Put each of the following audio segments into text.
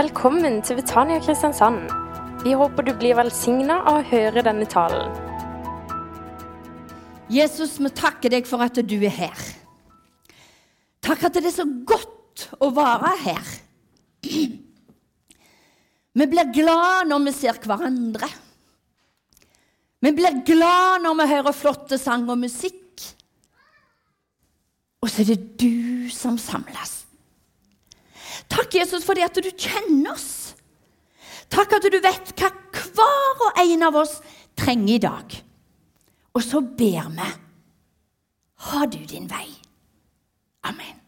Velkommen til Betania Kristiansand. Vi håper du blir velsigna av å høre denne talen. Jesus, vi takker deg for at du er her. Takk at det er så godt å være her. Vi blir glad når vi ser hverandre. Vi blir glad når vi hører flotte sang og musikk. Og så er det du som samles. Takk, Jesus, fordi at du kjenner oss. Takk at du vet hva hver og en av oss trenger i dag. Og så ber vi. Ha du din vei. Amen.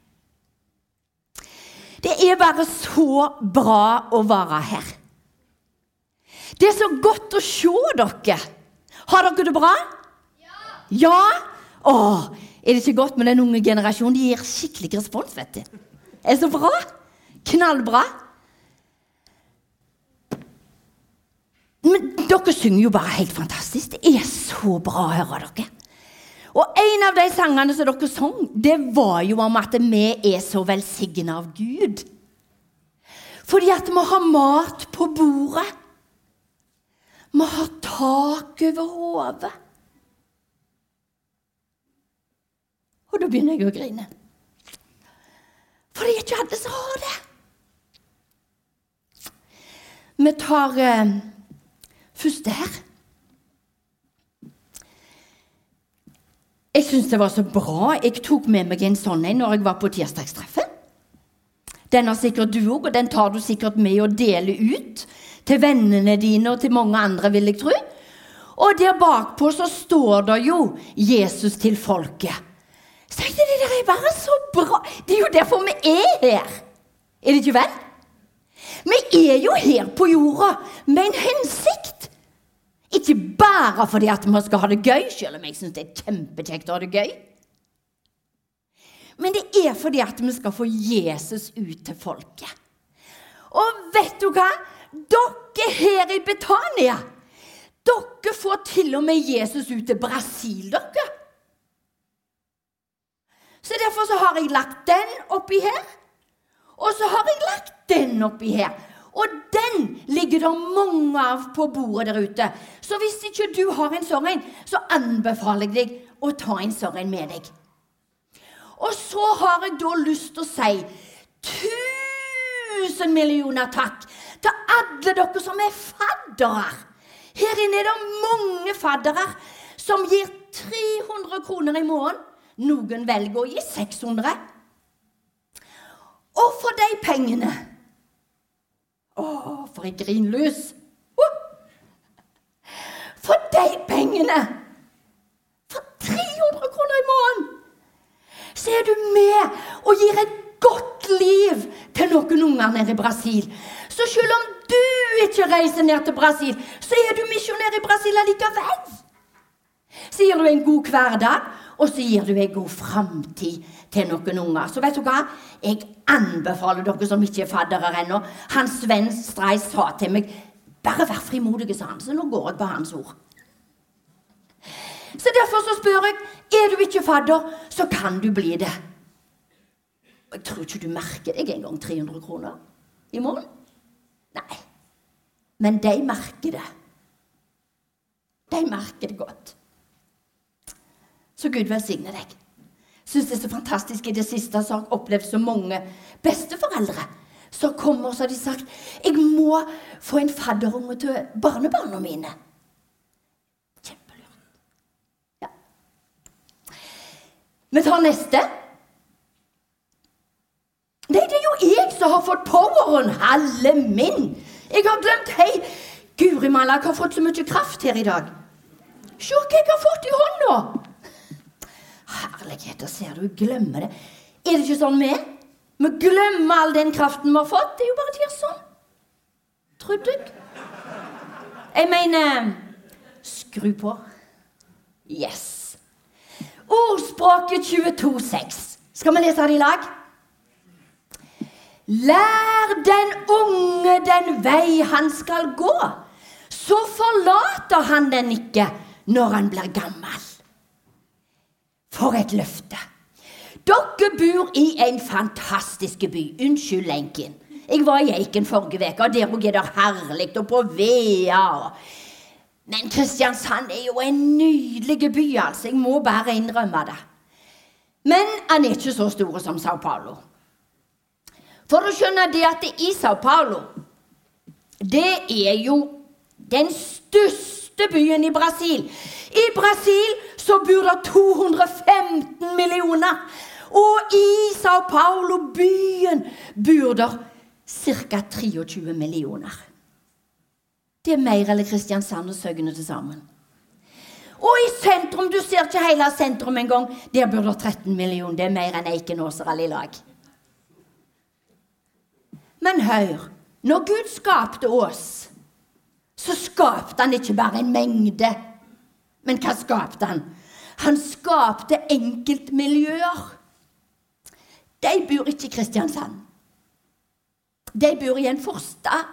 Det er bare så bra å være her. Det er så godt å se dere. Har dere det bra? Ja. ja? Å, er det ikke godt med den unge generasjonen? De gir skikkelig respons, vet du. Er det så bra? Knallbra. Men dere synger jo bare helt fantastisk. Det er så bra å høre dere. Og en av de sangene som dere sang, det var jo om at vi er så velsigna av Gud. Fordi at vi har mat på bordet. Vi har tak over hodet. Og da begynner jeg å grine. For det er ikke alle som har det. Vi tar eh, det her. Jeg syns det var så bra. Jeg tok med meg en sånn en når jeg var på tirsdagstreffet. Den har sikkert du òg, og den tar du sikkert med og deler ut til vennene dine og til mange andre, vil jeg tro. Og der bakpå så står det jo 'Jesus til folket'. Så jeg, det der er bare så bra. Det er jo derfor vi er her. Er det ikke vel? Vi er jo her på jorda med en hensikt. Ikke bare fordi at vi skal ha det gøy, selv om jeg syns det er kjempekjekt å ha det gøy. Men det er fordi at vi skal få Jesus ut til folket. Og vet du hva? Dere her i Betania, dere får til og med Jesus ut til Brasil, dere. Så derfor så har jeg lagt den oppi her. Og så har jeg lagt den oppi her. Og den ligger det mange av på bordet der ute. Så hvis ikke du har en sånn en, så anbefaler jeg deg å ta en sånn en med deg. Og så har jeg da lyst til å si tusen millioner takk til alle dere som er faddere. Her inne er det mange faddere som gir 300 kroner i måneden. Noen velger å gi 600. Og for de pengene Å, for ei grinlus! For de pengene, for 300 kroner i måneden, så er du med og gir et godt liv til noen unger nede i Brasil. Så selv om du ikke reiser ned til Brasil, så er du misjonær i Brasil allikevel. Så gir du en god hverdag, og så gir du en god framtid til noen unger. Så vet du hva? Jeg anbefaler dere som ikke er faddere ennå. Hans venn Streis sa til meg bare vær frimodige, sa han. Så nå går jeg på hans ord. Så derfor så spør jeg er du ikke fadder, så kan du bli det. Jeg tror ikke du merker deg engang 300 kroner i måneden. Nei. Men de merker det. De merker det godt. Så Gud velsigne deg. Syns det er så fantastisk i det siste så har jeg opplevd så mange besteforeldre som kommer og så har de sagt jeg må få en fadderunge til barnebarna mine. Kjempelurt. Ja. Vi tar neste. Nei, det er jo jeg som har fått poweren. Halle min! Jeg har glemt hei Guri malla, jeg har fått så mye kraft her i dag. Se hva jeg har fått i hånda! Herlighet, ser du, glemmer det. Er det ikke sånn vi er? Vi glemmer all den kraften vi har fått. Det er jo bare gjøre sånn. Trodde jeg. Jeg mener Skru på. Yes. Ordspråket 22,6. Skal vi lese det i lag? Lær den unge den vei han skal gå, så forlater han den ikke når han blir gammel. For et løfte! Dere bor i en fantastisk by. Unnskyld lenken. Jeg var i Eiken forrige uke, og der òg er det herlig, og på Vea. Men Kristiansand er jo en nydelig by, altså. Jeg må bare innrømme det. Men han er ikke så stor som Sao Paulo. For du skjønner det at det i Sao Paulo Det er jo den største byen i Brasil. I Brasil så bor det 215 millioner. Og i Sao Paulo, byen, bor det ca. 23 millioner. Det er mer eller Kristiansand og Søgne til sammen. Og i sentrum Du ser ikke hele sentrum engang. Der bor det 13 millioner. Det er mer enn Eikenåser i lag. Men hør. Når Gud skapte oss, så skapte han ikke bare en mengde. Men hva skapte han? Han skapte enkeltmiljøer. De bor ikke i Kristiansand. De bor i en forstad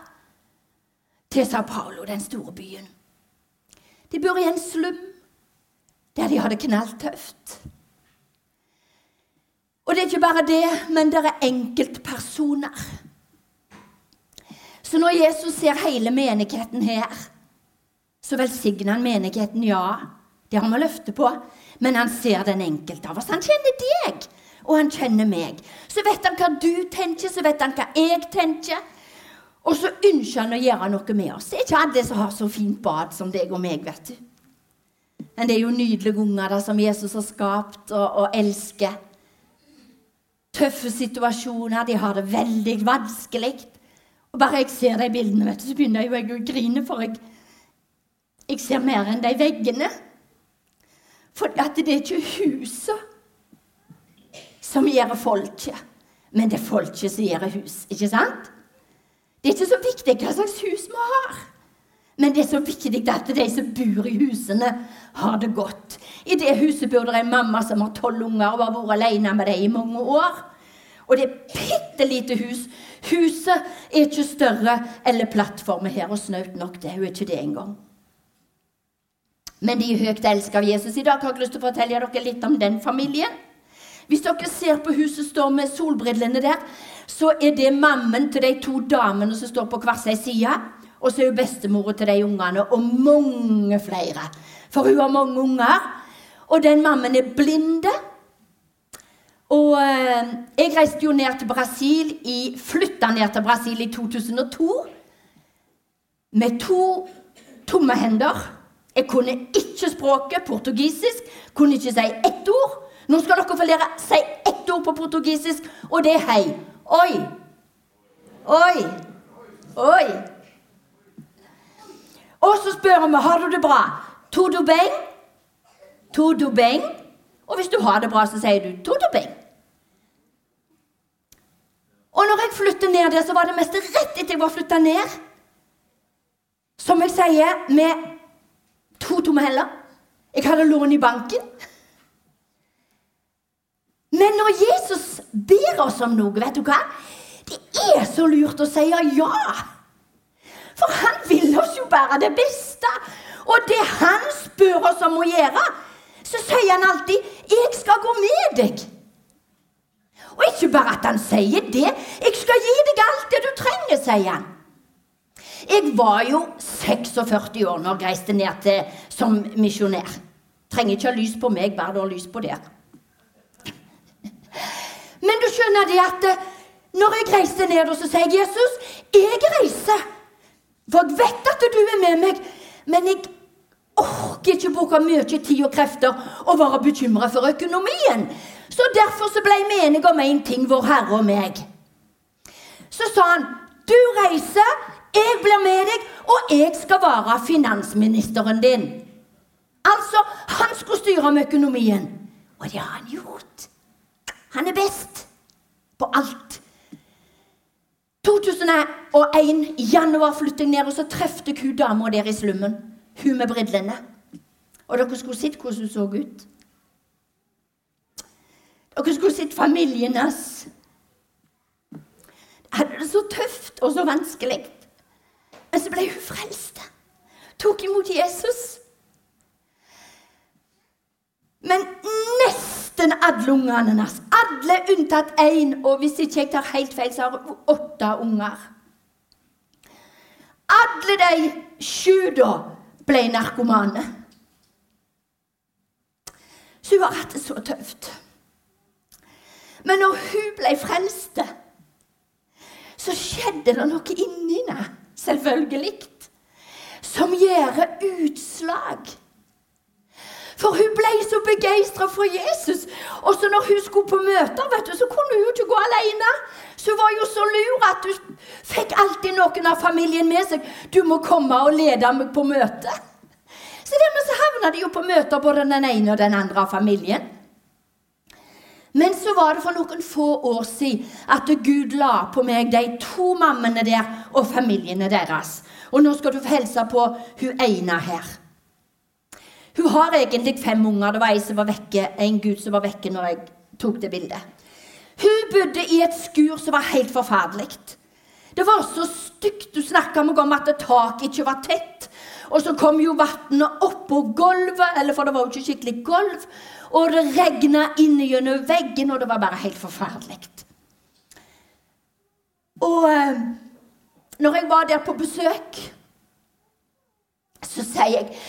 til Sao Paulo, den store byen. De bor i en slum der de har det knalltøft. Og det er ikke bare det, men det er enkeltpersoner. Så når Jesus ser hele menigheten her, så velsigner han menigheten, ja. Det har vi løfte på. Men han ser den enkelte av oss. Han kjenner deg, og han kjenner meg. Så vet han hva du tenker, så vet han hva jeg tenker. Og så ønsker han å gjøre noe med oss. Det er ikke alle som har så fint bad som deg og meg, vet du. Men det er jo nydelige unger da, som Jesus har skapt og, og elsker. Tøffe situasjoner. De har det veldig vanskelig. Og bare jeg ser de bildene, vet du, så begynner jeg jo å grine, for jeg, jeg ser mer enn de veggene. For at det er ikke huset som gjør folket, men det er folket som gjør hus. Ikke sant? Det er ikke så viktig hva slags hus vi har. Men det er så viktig at de som bor i husene, har det godt. I det huset bor det en mamma som har tolv unger og har vært alene med dem i mange år. Og det er bitte lite hus. Huset er ikke større eller plattformen her, og snaut nok det. Er ikke det engang. Men de høyt elsket av Jesus. I dag har jeg lyst til å fortelle dere litt om den familien. Hvis dere ser på huset står med solbrillene der, så er det mammen til de to damene som står på hver sin side. Og så er hun bestemora til de ungene, og mange flere. For hun har mange unger. Og den mammen er blinde. Og eh, jeg reiste jo ned til Brasil i, flytta ned til Brasil i 2002 med to tomme hender. Jeg kunne ikke språket portugisisk, kunne ikke si ett ord. Nå skal dere få lære si ett ord på portugisisk, og det er hei. Oi. Oi. Oi. Og så spør vi har du det bra. Todo beng? Todo beng? Og hvis du har det bra, så sier du todo beng. Og når jeg flyttet ned der, så var det mest rett etter jeg var flytta ned. Som jeg sier, med to tomme heller. Jeg hadde lån i banken. Men når Jesus ber oss om noe, vet du hva? Det er så lurt å si ja. For han vil oss jo bare det beste. Og det han spør oss om å gjøre, så sier han alltid 'Jeg skal gå med deg'. Og ikke bare at han sier det. 'Jeg skal gi deg alt det du trenger', sier han. Jeg var jo 46 år når jeg reiste ned til som misjonær. Trenger ikke ha lys på meg, bare du har lys på der. Men du skjønner det at eh, når jeg reiste ned, så sier jeg 'Jesus, jeg reiser'. For jeg vet at du er med meg, men jeg orker ikke bruke mye tid og krefter og være bekymra for økonomien. Så derfor så ble vi enige om én ting, Vår Herre og meg. Så sa han, du reiser, jeg blir med deg, og jeg skal være finansministeren din. Altså, han skulle styre med økonomien. Og det har han gjort. Han er best på alt. 2001, i januar, flyttet jeg ned, og så trefte jeg hun dama der i slummen. Hun med brillene. Og dere skulle sett hvordan hun så ut. Dere skulle sett familien hans. Hadde det så tøft og så vanskelig. Men så ble hun frelst. Tok imot Jesus. Men nesten alle ungene hans, Alle unntatt én, og hvis ikke jeg tar helt feil, så har hun åtte unger. Alle de sju da ble narkomane. Så hun har hatt det så tøft. Men når hun ble frelst, så skjedde det noe inni henne, selvfølgelig, som gjør utslag. For hun ble så begeistra for Jesus. Og så når hun skulle på møter, vet du, så kunne hun jo ikke gå alene. Så hun var jo så lur at hun fikk alltid noen av familien med seg. 'Du må komme og lede meg på møte.' Så dermed så havna de jo på møter, både den ene og den andre av familien. Men så var det for noen få år siden at Gud la på meg de to mammene der og familiene deres. Og nå skal du få hilse på hun ene her. Hun har egentlig fem unger. Det var en som var vekke, en gud som var vekke når jeg tok det bildet. Hun bodde i et skur som var helt forferdelig. Det var så stygt. Du snakka meg om at taket ikke var tett. Og så kom jo vannet oppå gulvet, eller for det var jo ikke skikkelig gulv. Og det regna inn gjennom veggen, og det var bare helt forferdelig. Og eh, når jeg var der på besøk, så sier jeg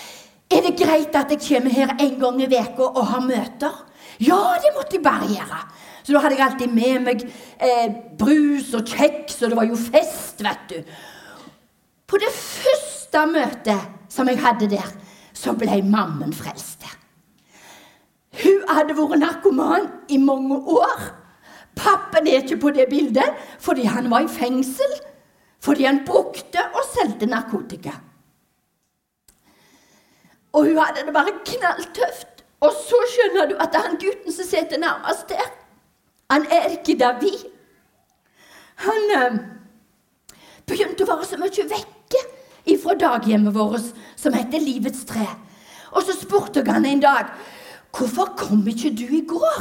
er det greit at jeg kommer her en gang i uka og har møter? Ja, det måtte jeg bare gjøre. Så da hadde jeg alltid med meg eh, brus og kjeks, og det var jo fest, vet du. På det første møtet som jeg hadde der, så ble mammen frelst. Hadde vært narkoman i mange år. Pappen er ikke på det bildet fordi han var i fengsel. Fordi han brukte og solgte narkotika. Og hun hadde det bare knalltøft. Og så skjønner du at han gutten som sitter nærmest der, han er ikke Davi. Han øh, begynte å være så mye vekke ifra daghjemmet vårt som heter Livets tre. Og så spurte jeg han en dag hvorfor kom ikke du i går?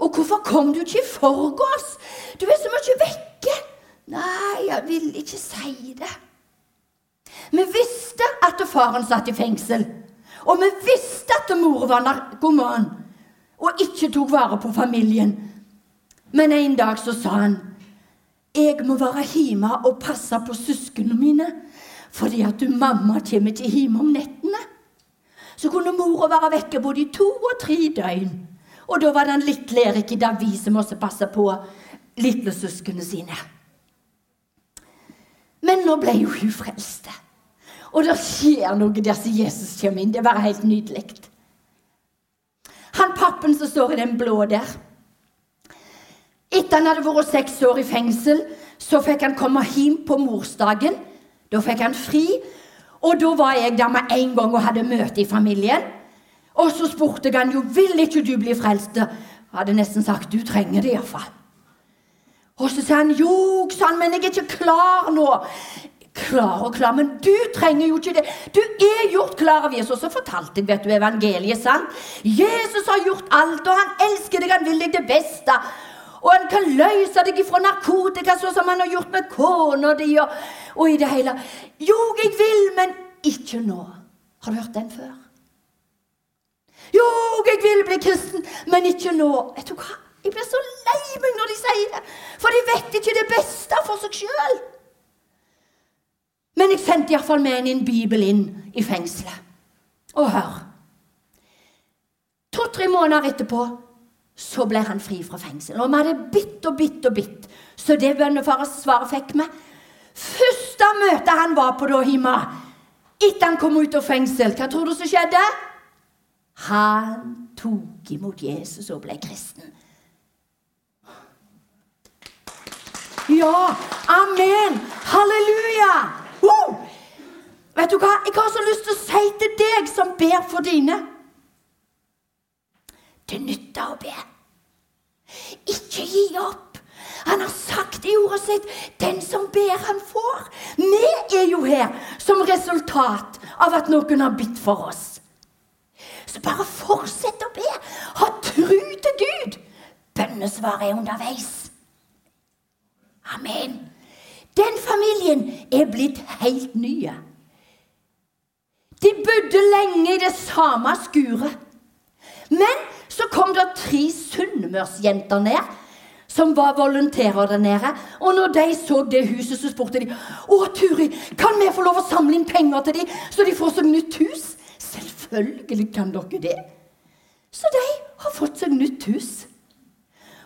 Og hvorfor kom du ikke i forgårs? Du er så mye vekke. Nei, jeg vil ikke si det. Vi visste at faren satt i fengsel. Og vi visste at mor var narkoman og ikke tok vare på familien. Men en dag så sa han jeg må være hjemme og passe på søsknene mine, fordi at du mamma kommer ikke hjem om nettene. Så kunne mora være vekke både i to og tre døgn. Og da var det en lille Erik i Davi som også passa på lillesøsknene sine. Men nå ble jo hun frelst. Og det skjer noe der som Jesus kommer inn. Det er bare helt nydelig. Han pappen som står i den blå der Etter han hadde vært seks år i fengsel, så fikk han komme hjem på morsdagen. Da fikk han fri. Og da var jeg der med en gang og hadde møte i familien. Og så spurte jeg han jo vil ikke du bli frelst. Jeg hadde nesten sagt du trenger det iallfall. Og så sa han jo, sa men jeg er ikke klar nå. Klar og klar, men du trenger jo ikke det. Du er gjort klar av Jesus. Så fortalte jeg vet du, evangeliet sant. Jesus har gjort alt, og han elsker deg, han vil deg det beste. Og han kan løse deg fra narkotika, sånn som han har gjort med kona di. Og, og, i det hele. Jo, jeg vil, men ikke nå. Har du hørt den før? Jo, jeg vil bli kristen, men ikke nå. Vet du hva? Jeg blir så lei meg når de sier det, for de vet ikke det beste for seg sjøl. Men jeg sendte iallfall med en bibel inn i fengselet. Og hør To-tre måneder etterpå så ble han fri fra fengsel. Og vi hadde bitt og bitt og bitt. Så det bønnefarsvaret fikk vi. Første møte han var på da hjemme etter han kom ut av fengsel, hva tror du som skjedde? Han tok imot Jesus og ble kristen. Ja, amen, halleluja! Uh! Vet du hva? Jeg har så lyst til å si til deg som ber for dine Det nytter å be. Ikke gi opp. Han har sagt i ordet sitt 'Den som ber, han får'. Vi er jo her som resultat av at noen har bitt for oss. Så bare fortsett å be. Ha tru til Gud. Bønnesvaret er underveis. Amen. Den familien er blitt helt nye. De bodde lenge i det samme skuret. Men så kom det tre Sunnmørsjenter ned. Som var volontærer der nede. Og når de så det huset, så spurte de Å, Turi, kan vi få lov å samle inn penger til dem, så de får seg nytt hus? Selvfølgelig kan dere det. Så de har fått seg nytt hus.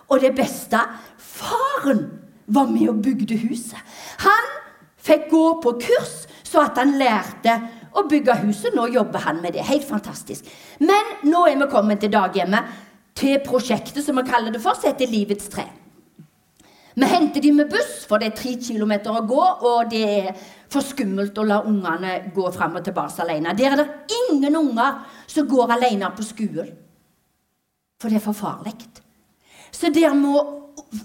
Og det beste faren var med og bygde huset. Han fikk gå på kurs så at han lærte å bygge huset. Nå jobber han med det. Helt fantastisk. Men nå er vi kommet til daghjemmet til prosjektet som vi kaller det for, som heter Livets tre. Vi henter de med buss, for det er tre kilometer å gå, og det er for skummelt å la ungene gå fram og tilbake alene. Der er det ingen unger som går alene på skolen, for det er for farlig. Så der må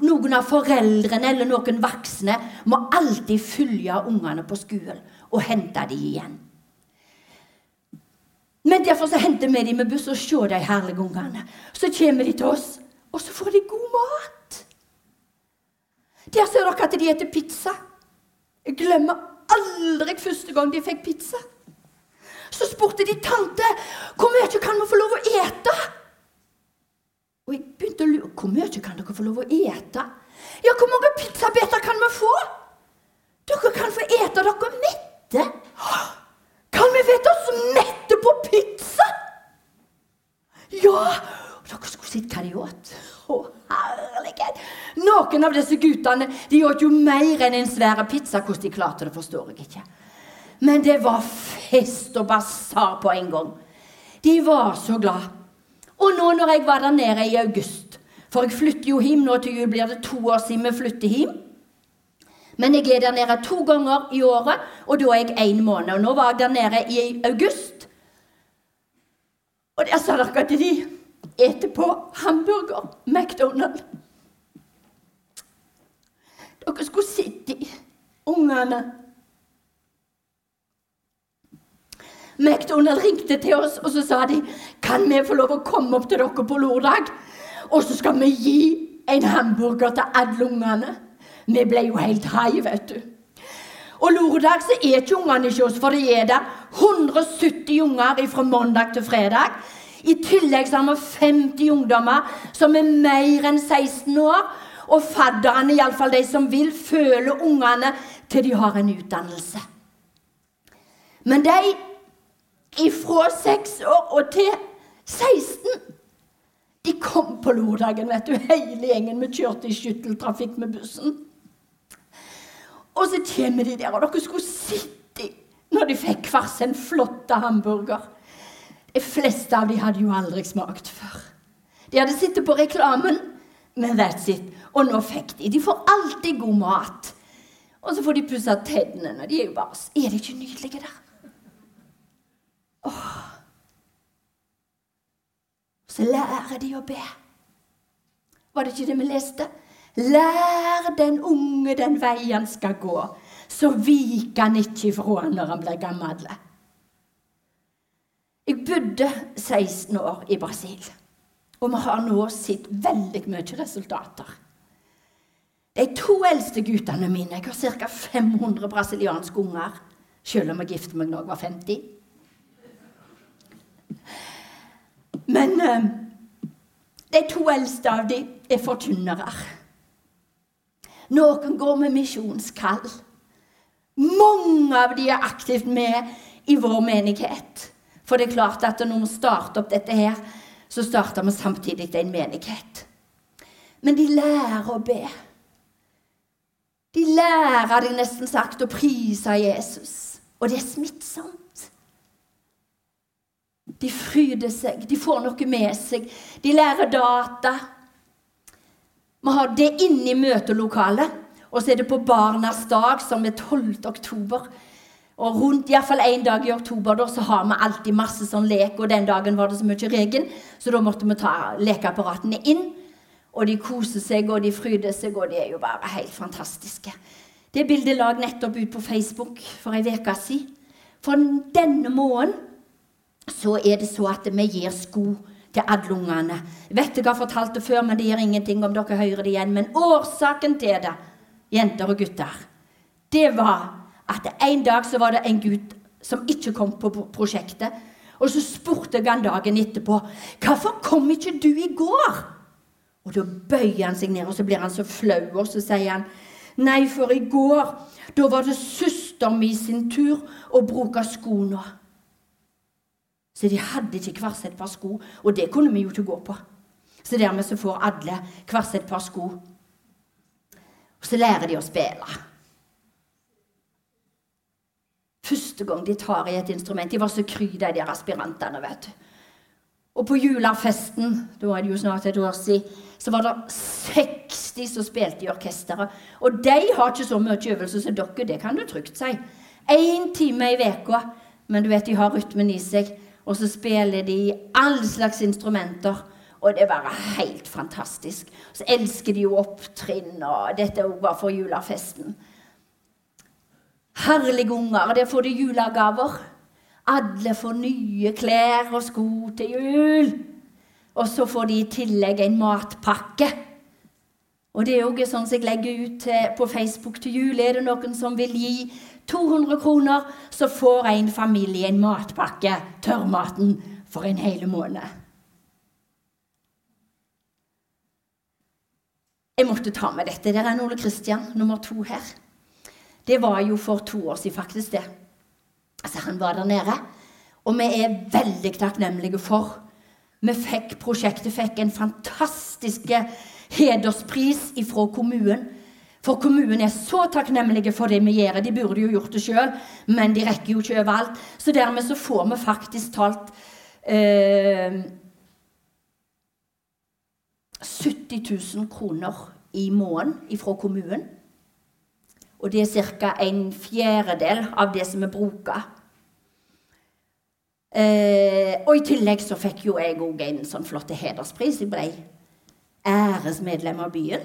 noen av foreldrene eller noen voksne må alltid følge ungene på skolen og hente dem igjen. Men derfor så henter vi dem med buss og ser de herlige ungene. Så kommer de til oss, og så får de god mat. Der ser dere at de spiser pizza. Jeg glemmer aldri første gang de fikk pizza. Så spurte de tante hvor mye kan vi få lov å ete. Og jeg begynte å lure hvor mye kan dere få lov å ete. Ja, hvor mange pizzabiter kan vi få? Dere kan få ete dere mette. Vi vet oss mette på pizza? Ja! Dere skulle sett hva de åt. Å, herlighet! Noen av disse guttene de åt jo mer enn en svær pizza. Hvordan de klarte det, forstår jeg ikke. Men det var fest og basar på en gang. De var så glad. Og nå når jeg var der nede i august For jeg flytter jo hjem nå til jul, blir det to år siden vi flytter hjem. Men jeg er der nede to ganger i året, og da er jeg én måned. Og nå var jeg der nede i august. Og der sa dere at de eter på hamburger. McDonald's. Dere skulle sett de ungene. McDonald ringte til oss, og så sa de kan vi få lov å komme opp til dere på lørdag. Og så skal vi gi en hamburger til alle ungene. Vi ble jo helt hei, vet du. Og lørdag så er ikke ungene hos oss, for det er der 170 unger fra mandag til fredag. I tillegg så har vi 50 ungdommer som er mer enn 16 år. Og fadderne, iallfall de som vil, føle ungene til de har en utdannelse. Men de ifra 6 år og til 16 de kom på lørdagen, vet du, hele gjengen. Vi kjørte i skytteltrafikk med bussen. Og så kommer de der, og dere skulle sett dem når de fikk hver sin flotte hamburger. De fleste av dem hadde jo aldri smakt før. De hadde sittet på reklamen, men that's it. Og nå fikk de. De får alltid god mat. Og så får de pussa tennene. De er jo bare Er de ikke nydelige der? Åh. Så lærer de å be. Var det ikke det vi leste? Lær den unge den vei han skal gå, så viker han ikke ifra han når han blir gammel. Jeg bodde 16 år i Brasil, og vi har nå sett veldig mye resultater. De to eldste guttene mine Jeg har ca. 500 brasilianske unger, selv om jeg giftet meg da jeg var 50. Men eh, de to eldste av dem er forkynnere. Noen går med misjonskall. Mange av de er aktivt med i vår menighet. For det er klart at når vi starter opp dette her, så starter vi samtidig en menighet. Men de lærer å be. De lærer de nesten sagt å prise Jesus. Og det er smittsomt. De fryder seg, de får noe med seg. De lærer data. Vi har det inne i møtelokalet. Og så er det på Barnas dag, som er 12. oktober. Og rundt iallfall én dag i oktober da, så har vi alltid masse sånn lek. Og den dagen var det så mye regn, så da måtte vi ta lekeapparatene inn. Og de koser seg, og de fryder seg, og de er jo bare helt fantastiske. Det bildet la nettopp ut på Facebook for ei uke siden. For denne måneden så er det så at vi gir sko til alle ungene. Vet jeg har fortalt det før, men det gjør ingenting om dere hører det igjen. Men årsaken til det, jenter og gutter, det var at en dag så var det en gutt som ikke kom på prosjektet. Og så spurte jeg han dagen etterpå hvorfor kom ikke du i går. Og da bøyer han seg ned, og så blir han så flau, og så sier han Nei, for i går, da var det søster mi sin tur å bruke skoene. Så de hadde ikke hvert sitt par sko, og det kunne vi jo ikke gå på. Så dermed så får alle hvert sitt par sko. Og så lærer de å spille. Første gang de tar i et instrument De var så kry, de der aspirantene, vet du. Og på julafesten, da er det jo snart et år siden, så var det 60 som spilte i orkesteret. Og de har ikke så mye øvelse som dere, det kan du trygt si. Én time i uka, men du vet de har rytmen i seg. Og så spiller de all slags instrumenter. Og det er bare helt fantastisk. Så elsker de jo opptrinn, og dette var for julafesten. Herlige unger. Der får de julegaver. Alle får nye klær og sko til jul. Og så får de i tillegg en matpakke. Og det er òg sånn som jeg legger ut på Facebook til jul. Er det noen som vil gi 200 kroner, så får en familie en matpakke, tørrmaten, for en hel måned. Jeg måtte ta med dette. Der er Ole Kristian, nummer to her. Det var jo for to år siden, faktisk. det. Altså, Han var der nede. Og vi er veldig takknemlige for Vi fikk prosjektet fikk en fantastisk hederspris ifra kommunen. For kommunen er så takknemlige for det vi gjør. De burde jo gjort det sjøl, men de rekker jo ikke overalt. Så dermed så får vi faktisk talt eh, 70 000 kroner i måneden fra kommunen. Og det er ca. en fjerdedel av det som vi bruker. Eh, og i tillegg så fikk jo jeg òg en sånn flott hederspris. Jeg ble æresmedlem av byen.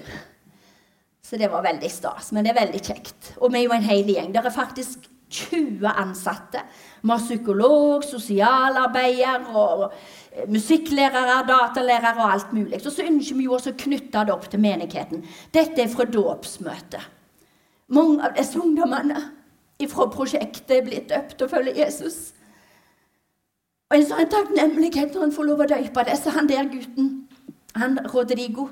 Så det var veldig stas. Men det er veldig kjekt. Og vi er jo en hel gjeng. Det er faktisk 20 ansatte. Vi har psykolog, sosialarbeider og eh, musikklærere, datalærere og alt mulig. Og så ønsker vi jo også å knytte det opp til menigheten. Dette er fra dåpsmøtet. Mange av disse ungdommene fra prosjektet er blitt døpt og følger Jesus. Og en sånn takknemlighet når han får lov å døpe disse. Han der gutten, han Rodrigo,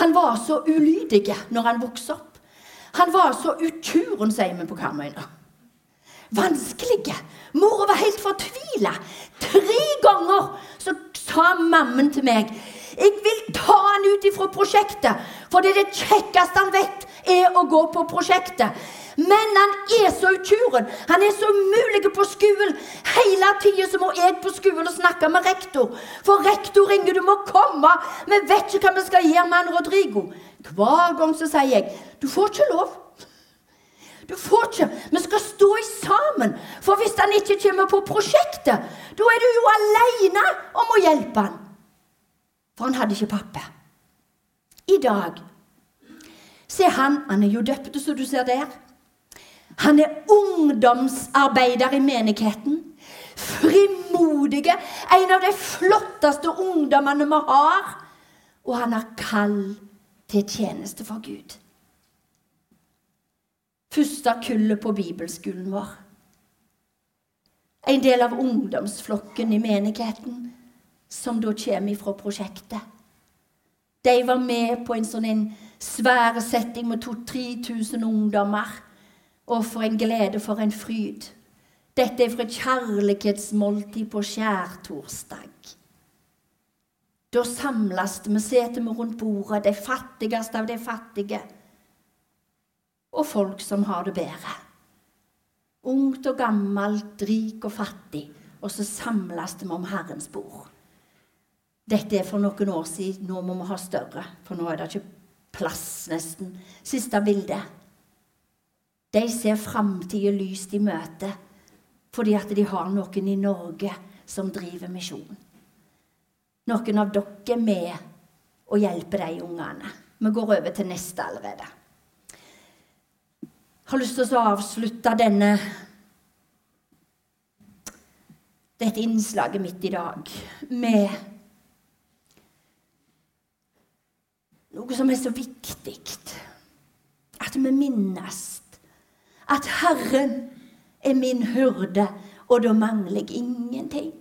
han var så ulydig når han vokste opp. Han var så uturen, sier vi på Karmøyna. Vanskelig. Mora var helt fortvila. Tre ganger så sa mammen til meg jeg vil ta han ut ifra prosjektet, for det er det kjekkeste han vet, er å gå på prosjektet. Men han er så uturen. Han er så umulig på skolen. Hele tida må jeg på skolen og snakke med rektor. For rektor ringer, du må komme. Vi vet ikke hva vi skal gjøre med han Rodrigo. Hver gang så sier jeg du får ikke lov. Du får ikke. Vi skal stå i sammen. For hvis han ikke kommer på prosjektet, da er du jo alene om å hjelpe han. For han hadde ikke pappa. I dag Se han, han er jo døpt, som du ser der. Han er ungdomsarbeider i menigheten. Frimodige. En av de flotteste ungdommene vi har. Og han har kall til tjeneste for Gud første kullet på bibelskolen vår. En del av ungdomsflokken i menigheten som da kommer fra prosjektet. De var med på en sånn svær setting med 2000-3000 ungdommer. Og for en glede, for en fryd. Dette er fra kjærlighetsmåltid på skjærtorsdag. Da samles vi, setter vi rundt bordet, de fattigste av de fattige og folk som har det bedre. Ungt og gammelt, rik og fattig. Og så samles vi om Herrens bord. Dette er for noen år siden. Nå må vi ha større, for nå er det ikke plass, nesten. Siste bilde. De ser framtida lyst i møte fordi at de har noen i Norge som driver misjon. Noen av dere er med og hjelper de ungene. Vi går over til neste allerede Jeg har lyst til å avslutte denne dette innslaget mitt i dag med noe som er så viktig. At vi minnes at Herren er min hurde, og da mangler jeg ingenting.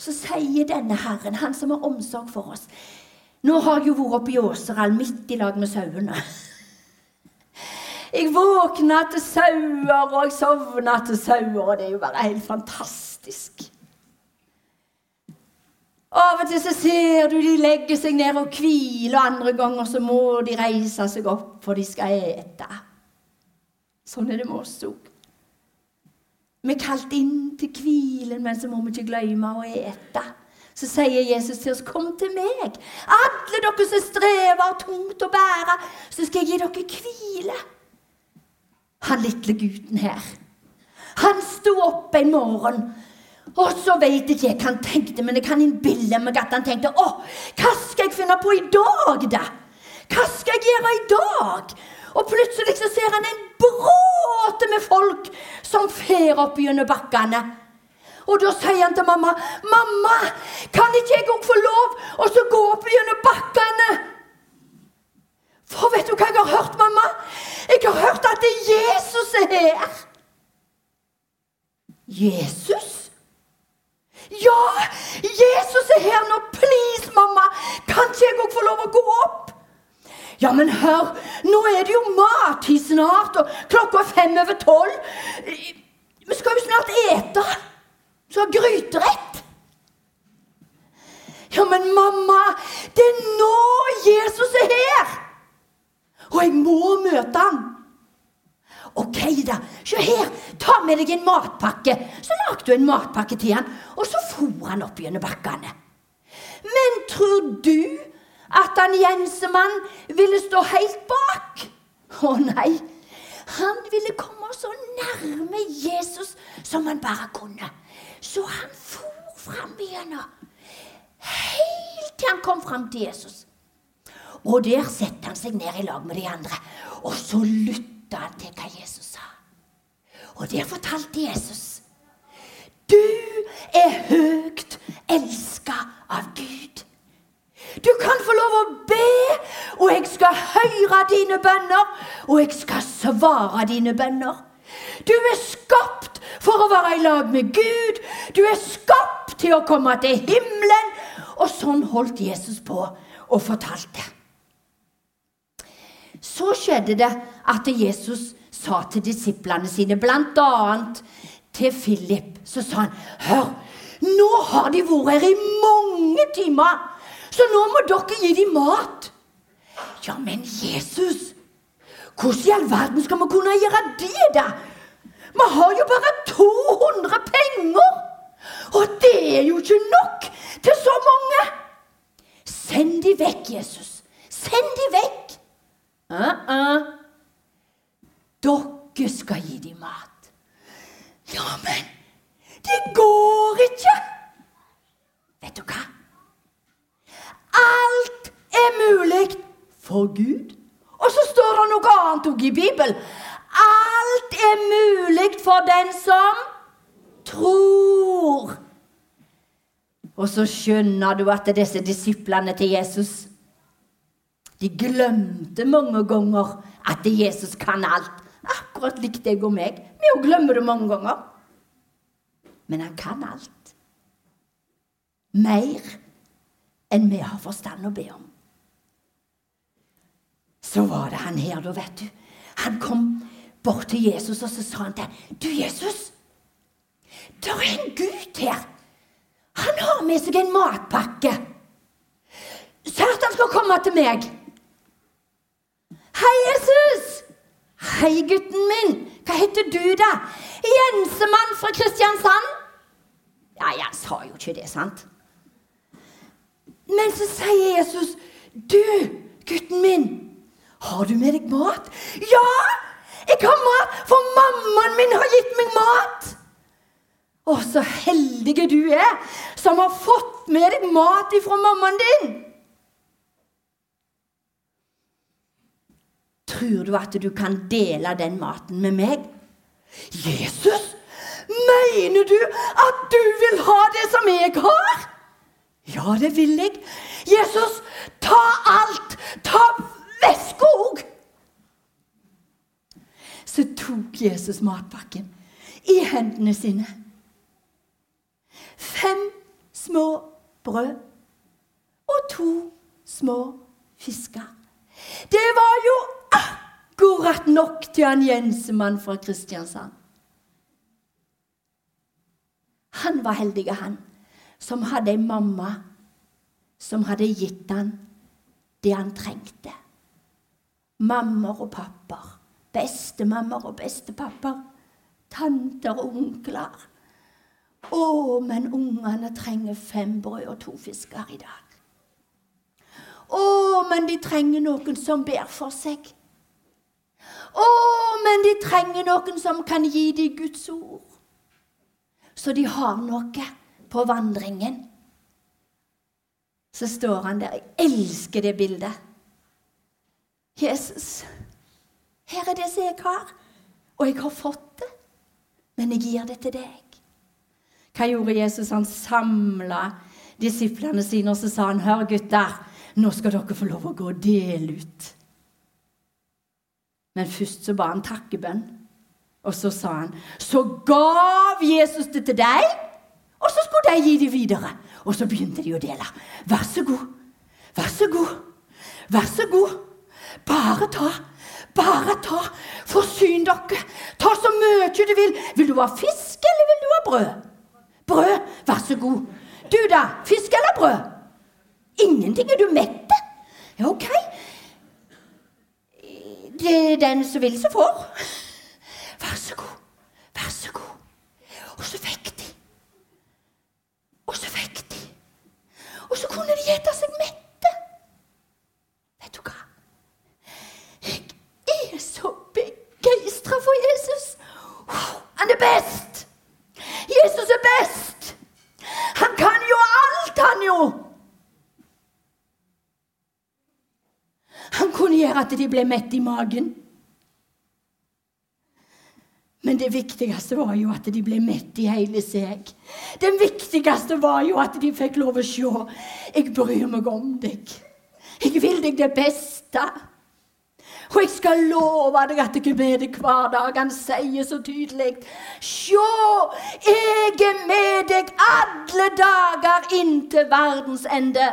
Så sier denne Herren, han som har omsorg for oss Nå har jeg jo vært oppe i Åseral midt i lag med sauene. Jeg våkna til sauer, og jeg sovna til sauer, og det er jo bare helt fantastisk. Av og til så ser du de legger seg ned og hviler, og andre ganger så må de reise seg opp, for de skal ete. Sånn er det med oss òg. Vi er kalt inn til hvilen, men så må vi ikke glemme å ete. Så sier Jesus til oss, 'Kom til meg, alle dere som strever og tungt å bære, så skal jeg gi dere hvile.' Han lille gutten her, han sto opp en morgen og så vet ikke hva han tenkte, men jeg kan innbille meg at han tenkte Å, hva skal jeg finne på i dag, da? Hva skal jeg gjøre i dag? Og plutselig så ser han en bråte med folk som fer opp gjennom bakkene. Og da sier han til mamma, 'Mamma, kan ikke jeg òg få lov å gå opp gjennom bakkene?' For vet du hva jeg har hørt, mamma? Jeg har hørt at det er Jesus er her. Jesus? Ja, Jesus er her nå! Please, mamma! Kan ikke jeg òg få lov å gå opp? Ja, men hør, nå er det jo mattid snart, og klokka er fem over tolv. Vi skal jo snart ete. Vi skal ha gryterett. Ja, men mamma, det er nå Jesus er her! Og jeg må møte han. OK, da. Se her. Ta med deg en matpakke. Så lagde du en matpakke til han, og så for han opp gjennom bakkene. Men tror du at han Jensemann ville stå helt bak? Å nei. Han ville komme så nærme Jesus som han bare kunne. Så han for fram igjennom. Helt til han kom fram til Jesus. Og der setter han seg ned i lag med de andre. Og så lytter lytta han til hva Jesus sa. Og der fortalte Jesus Du er høyt elska av Gud. Du kan få lov å be, og jeg skal høre dine bønner, og jeg skal svare dine bønner. Du er skapt for å være i lag med Gud. Du er skapt til å komme til himmelen. Og sånn holdt Jesus på og fortalte. Så skjedde det at Jesus sa til disiplene sine, bl.a. til Philip, så sa han Hør, nå har de vært her i mange timer, så nå må dere gi dem mat. Ja, men Jesus, hvordan i all verden skal vi kunne gjøre det, da? Vi har jo bare 200 penger! Og det er jo ikke nok til så mange! Send de vekk, Jesus. Send de vekk. Uh -uh. Dere skal gi dem mat. Ja, men det går ikke! Vet du hva? Alt er mulig for Gud. Og så står det noe annet òg i Bibelen. Alt er mulig for den som tror. Og så skjønner du at disse disiplene til Jesus de glemte mange ganger at Jesus kan alt. Akkurat likt deg og meg. Vi òg glemmer det mange ganger. Men han kan alt. Mer enn vi har forstand å be om. Så var det han her, da, vet du. Han kom bort til Jesus, og så sa han til ham, 'Du, Jesus, det er en gutt her. Han har med seg en matpakke. Så at han skal komme til meg.' Hei, Jesus! Hei, gutten min. Hva heter du, da? Jensemann fra Kristiansand? Ja, jeg sa jo ikke det, sant? Men så sier Jesus, 'Du, gutten min, har du med deg mat?' 'Ja, jeg har mat, for mammaen min har gitt meg mat.' Å, så heldige du er som har fått med deg mat ifra mammaen din. Tror du at du kan dele den maten med meg? Jesus, mener du at du vil ha det som jeg har? Ja, det vil jeg. Jesus, ta alt. Ta veska òg. Så tok Jesus matpakken i hendene sine. Fem små brød og to små fisker. Det var jo akkurat nok til han Jensemann fra Kristiansand. Han var heldig, han, som hadde ei mamma som hadde gitt han det han trengte. Mammer og papper, bestemammaer og bestepappaer, tanter og onkler. Å, men ungene trenger fem brød og to fisker i dag. Å, men de trenger noen som ber for seg. Å, men de trenger noen som kan gi dem Guds ord. Så de har noe på vandringen. Så står han der. Jeg elsker det bildet. Jesus, her er det som jeg har, og jeg har fått det, men jeg gir det til deg. Hva gjorde Jesus? Han samla disiplene sine, og så sa han, hør, gutter, nå skal dere få lov å gå og dele ut. Men først så ba han takkebønn. Og så sa han, så gav Jesus det til deg, og så skulle de gi det videre. Og så begynte de å dele. Vær så god, vær så god, vær så god. Bare ta. Bare ta. Forsyn dere. Ta så mye du vil. Vil du ha fisk, eller vil du ha brød? Brød. Vær så god. Du, da? Fisk eller brød? Ingenting. Er du mett? Ja, OK. Det er den som vil, som får. Vær så god. Vær så god. Og så fikk de. Og så fikk de. Og så kunne de gjette seg mette. Vet du hva? Jeg er så begeistra for Jesus. Han er best! Jesus er best! Han kan jo alt, han jo! Han kunne gjøre at de ble mette i magen. Men det viktigste var jo at de ble mett i hele seg. Det viktigste var jo at de fikk lov å se. Jeg bryr meg om deg. Jeg vil deg det beste. Og jeg skal love deg at jeg er med deg hver dag. Han sier så tydelig. Sjå, jeg er med deg alle dager inntil verdens ende.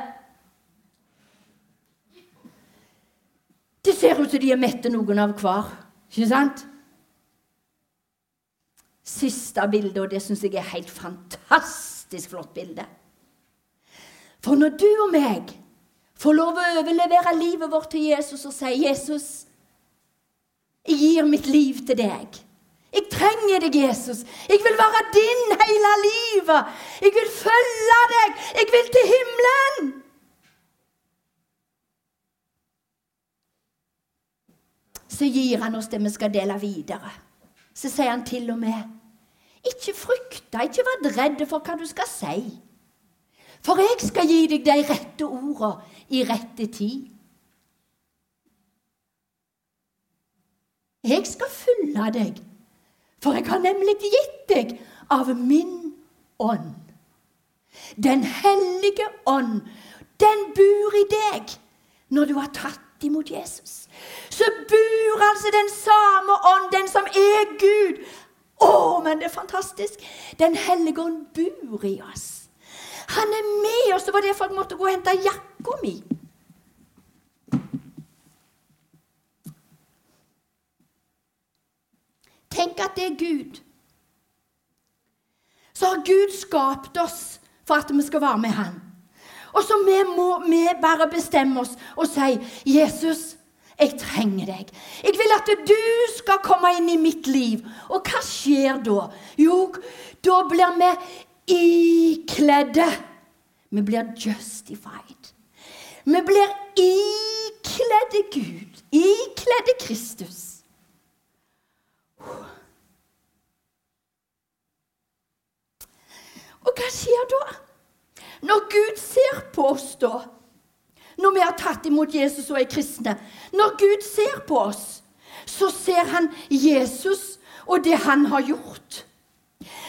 Det ser ut som de er mette noen av hver. Ikke sant? siste bildet, og det syns jeg er helt fantastisk flott bilde. For når du og meg får lov å overlevere livet vårt til Jesus og si 'Jesus, jeg gir mitt liv til deg'. Jeg trenger deg, Jesus. Jeg vil være din hele livet. Jeg vil følge deg. Jeg vil til himmelen. Så gir han oss det vi skal dele videre. Så sier han til og med ikke frykta, ikke vær redd for hva du skal si. For jeg skal gi deg de rette orda i rette tid. Jeg skal følge deg, for jeg har nemlig gitt deg av min ånd. Den hellige ånd, den bor i deg når du har tatt imot Jesus. Så bor altså den samme ånd, den som er Gud, å, men det er fantastisk! Den hellige ånd bor i oss. Han er med oss. Det var derfor jeg måtte gå og hente jakka mi. Tenk at det er Gud. Så har Gud skapt oss for at vi skal være med Han. Og så vi må vi bare bestemme oss og si 'Jesus, jeg trenger deg. Jeg vil at du skal komme inn i mitt liv. Og hva skjer da? Jo, da blir vi ikledde. Vi blir justified. Vi blir ikledde Gud. Ikledde Kristus. Og hva skjer da? Når Gud ser på oss da når vi har tatt imot Jesus og er kristne. Når Gud ser på oss, så ser han Jesus og det han har gjort.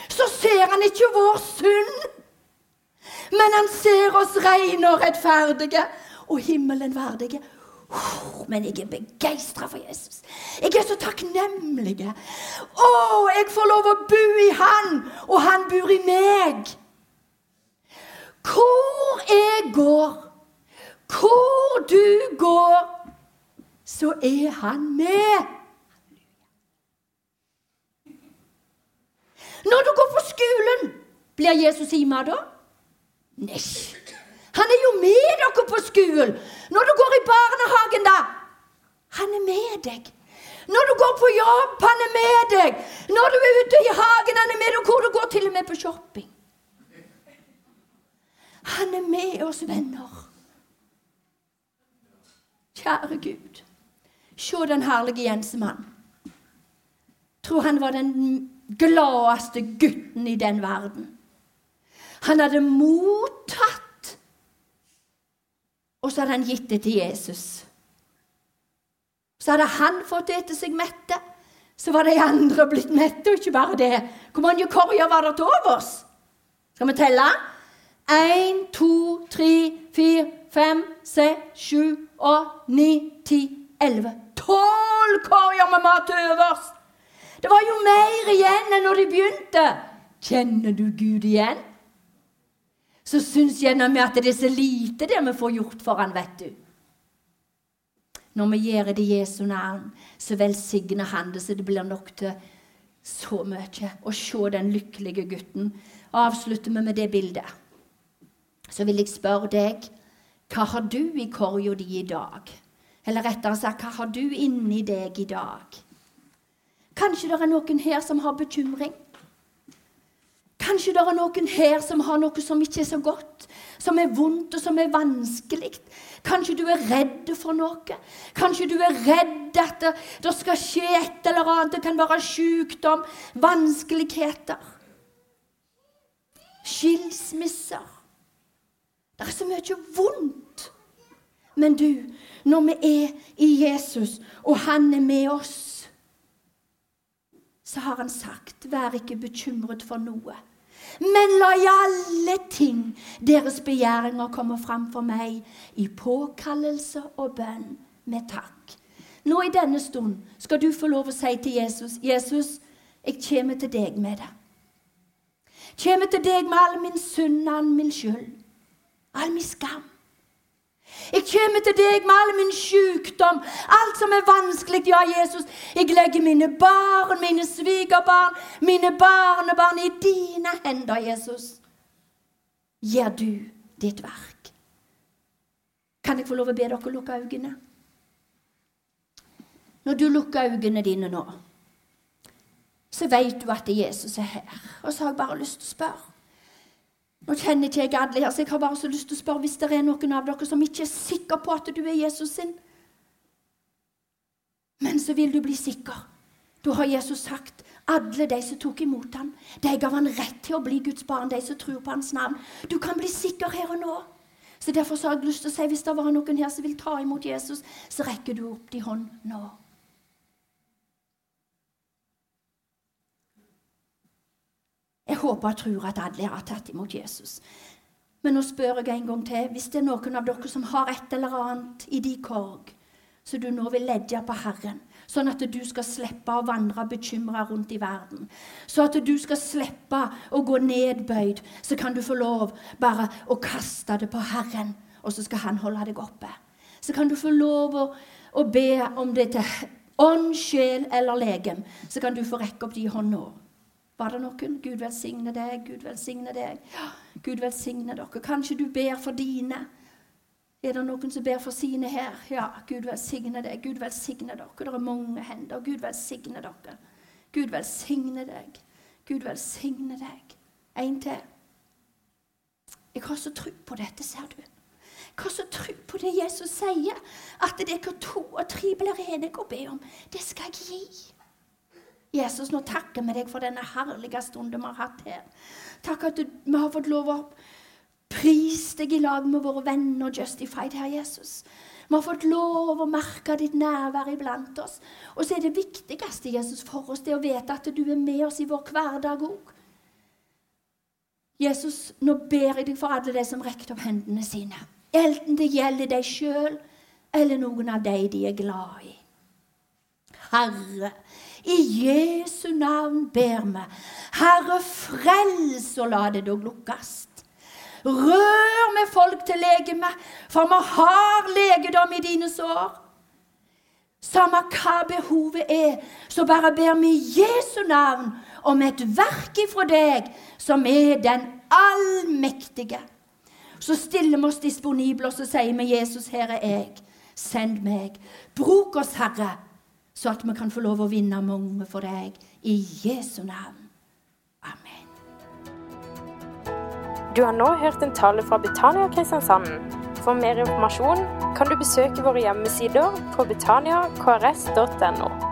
Så ser han ikke vår synd, men han ser oss rene og rettferdige og himmelen verdige. Men jeg er begeistra for Jesus. Jeg er så takknemlig. Å, jeg får lov å bo i Han, og Han bor i meg. Hvor jeg går, hvor du går, så er han med. Når du går på skolen, blir Jesus hjemme da? Nei. Han er jo med dere på skolen. Når du går i barnehagen, da. Han er med deg. Når du går på jobb, han er med deg. Når du er ute i hagen, han er med deg. Hvor du går til og med på shopping. Han er med oss venner. Kjære Gud, se den herlige Jensemann. Tror han var den gladeste gutten i den verden. Han hadde mottatt, og så hadde han gitt det til Jesus. Så hadde han fått ete seg mette, så var de andre blitt mette, og ikke bare det. Hvor mange korger var det til overs? Skal vi telle? Én, to, tre, fire, fem, seks, sju, åtte, ni, ti, elleve. Tolv korger med mat overs! Det var jo mer igjen enn når de begynte. Kjenner du Gud igjen? Så syns gjerne vi at det er så lite det vi får gjort for han, vet du. Når vi gjør det i Jesu navn, så velsigner han det så det blir nok til så mye. Å se den lykkelige gutten. Avslutter vi med det bildet. Så vil jeg spørre deg hva har du i korga di i dag? Eller rettere sagt, hva har du inni deg i dag? Kanskje det er noen her som har bekymring. Kanskje det er noen her som har noe som ikke er så godt, som er vondt og som er vanskelig. Kanskje du er redd for noe. Kanskje du er redd at det, det skal skje et eller annet. Det kan være sykdom, vanskeligheter, skilsmisser. Det er så mye vondt. Men du, når vi er i Jesus, og han er med oss så har han sagt, vær ikke bekymret for noe. Men la i alle ting deres begjæringer komme fram for meg i påkallelse og bønn med takk. Nå i denne stund skal du få lov å si til Jesus, 'Jesus, jeg kommer til deg med det.' Kommer til deg med all min synd, all min skyld, all min skam. Jeg kommer til deg med all min sykdom, alt som er vanskelig. Ja, Jesus, jeg legger mine barn, mine svigerbarn, mine barnebarn i dine hender, Jesus. Gjør du ditt verk. Kan jeg få lov å be dere lukke øynene? Når du lukker øynene dine nå, så vet du at Jesus er her. Og så har jeg bare lyst til å spørre nå kjenner ikke jeg alle her, så jeg har bare så lyst til å spørre hvis det er noen av dere som ikke er sikker på at du er Jesus sin. Men så vil du bli sikker. Da har Jesus sagt alle de som tok imot ham, de gav han rett til å bli Guds barn, de som tror på hans navn. Du kan bli sikker her og nå. Så Derfor så har jeg lyst til å si hvis det var noen her som vil ta imot Jesus, så rekker du opp din hånd nå. Jeg håper og tror at alle har tatt imot Jesus. Men nå spør jeg en gang til. Hvis det er noen av dere som har et eller annet i de korg, så du nå vil ledge på Herren, sånn at du skal slippe å vandre bekymra rundt i verden, så at du skal slippe å gå nedbøyd, så kan du få lov bare å kaste det på Herren, og så skal Han holde deg oppe. Så kan du få lov å, å be om det til ånd, sjel eller legem. Så kan du få rekke opp de hånda. Var det noen? Gud velsigne deg, Gud velsigne deg. Ja, Gud velsigne dere. Kanskje du ber for dine. Er det noen som ber for sine her? Ja, Gud velsigne deg. Gud velsigne dere. Det er mange hender. Gud velsigne dere. Gud velsigne deg. Gud velsigne deg. En til. Jeg har så tro på dette, ser du. Jeg har så tro på det Jesus sier, at er hva to og tre blir enige å be om, det skal jeg gi. Jesus, nå takker vi deg for denne herlige stunden vi har hatt her. Takk at du, vi har fått lov å prise deg i lag med våre venner Justified, Herre Jesus. Vi har fått lov å merke ditt nærvær iblant oss. Og så er det viktigste Jesus, for oss det å vite at du er med oss i vår hverdag òg. Jesus, nå ber jeg deg for alle de som rekte opp hendene sine. Enten det gjelder deg sjøl eller noen av de de er glad i. Herre, i Jesu navn ber vi. Herre, frels og la det dog lukkes. Rør med folk til legeme, for vi har legedom i dine sår. Samme hva behovet er, så bare ber vi i Jesu navn om et verk ifra deg, som er den allmektige. Så stiller vi oss disponible, og så sier vi, 'Jesus, her er jeg. Send meg. Bruk oss, Herre, så at vi kan få lov å vinne mange for deg. I Jesu navn. Amen. Du har nå hørt en tale fra Betania Kristiansand. For mer informasjon kan du besøke våre hjemmesider på betaniakrs.no.